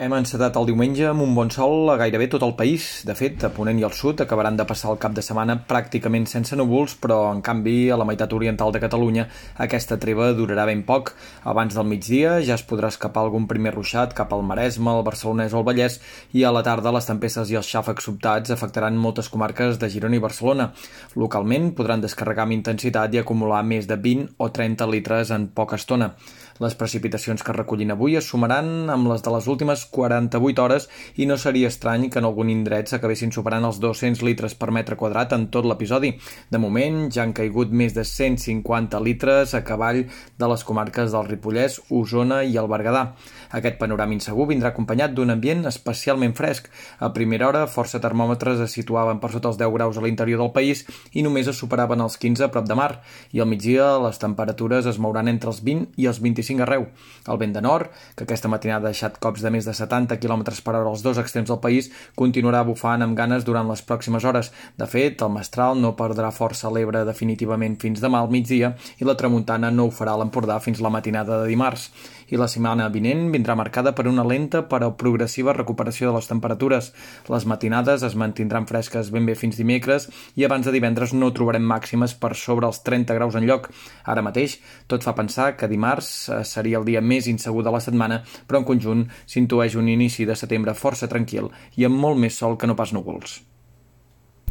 Hem encetat el diumenge amb un bon sol a gairebé tot el país. De fet, a Ponent i al sud acabaran de passar el cap de setmana pràcticament sense núvols, però en canvi a la meitat oriental de Catalunya aquesta treva durarà ben poc. Abans del migdia ja es podrà escapar algun primer ruixat cap al Maresme, al Barcelonès o al Vallès i a la tarda les tempestes i els xàfecs sobtats afectaran moltes comarques de Girona i Barcelona. Localment podran descarregar amb intensitat i acumular més de 20 o 30 litres en poca estona. Les precipitacions que recollin avui es sumaran amb les de les últimes 48 hores i no seria estrany que en algun indret s'acabessin superant els 200 litres per metre quadrat en tot l'episodi. De moment ja han caigut més de 150 litres a cavall de les comarques del Ripollès, Osona i el Berguedà. Aquest panorama insegur vindrà acompanyat d'un ambient especialment fresc. A primera hora, força termòmetres es situaven per sota els 10 graus a l'interior del país i només es superaven els 15 a prop de mar. I al migdia les temperatures es mouran entre els 20 i els 25 25 arreu. El vent de nord, que aquesta matinada ha deixat cops de més de 70 km per hora als dos extrems del país, continuarà bufant amb ganes durant les pròximes hores. De fet, el mestral no perdrà força a l'Ebre definitivament fins demà al migdia i la tramuntana no ho farà a l'Empordà fins la matinada de dimarts. I la setmana vinent vindrà marcada per una lenta però progressiva recuperació de les temperatures. Les matinades es mantindran fresques ben bé fins dimecres i abans de divendres no trobarem màximes per sobre els 30 graus en lloc. Ara mateix, tot fa pensar que dimarts eh, seria el dia més insegur de la setmana, però en conjunt s'intueix un inici de setembre força tranquil i amb molt més sol que no pas núvols.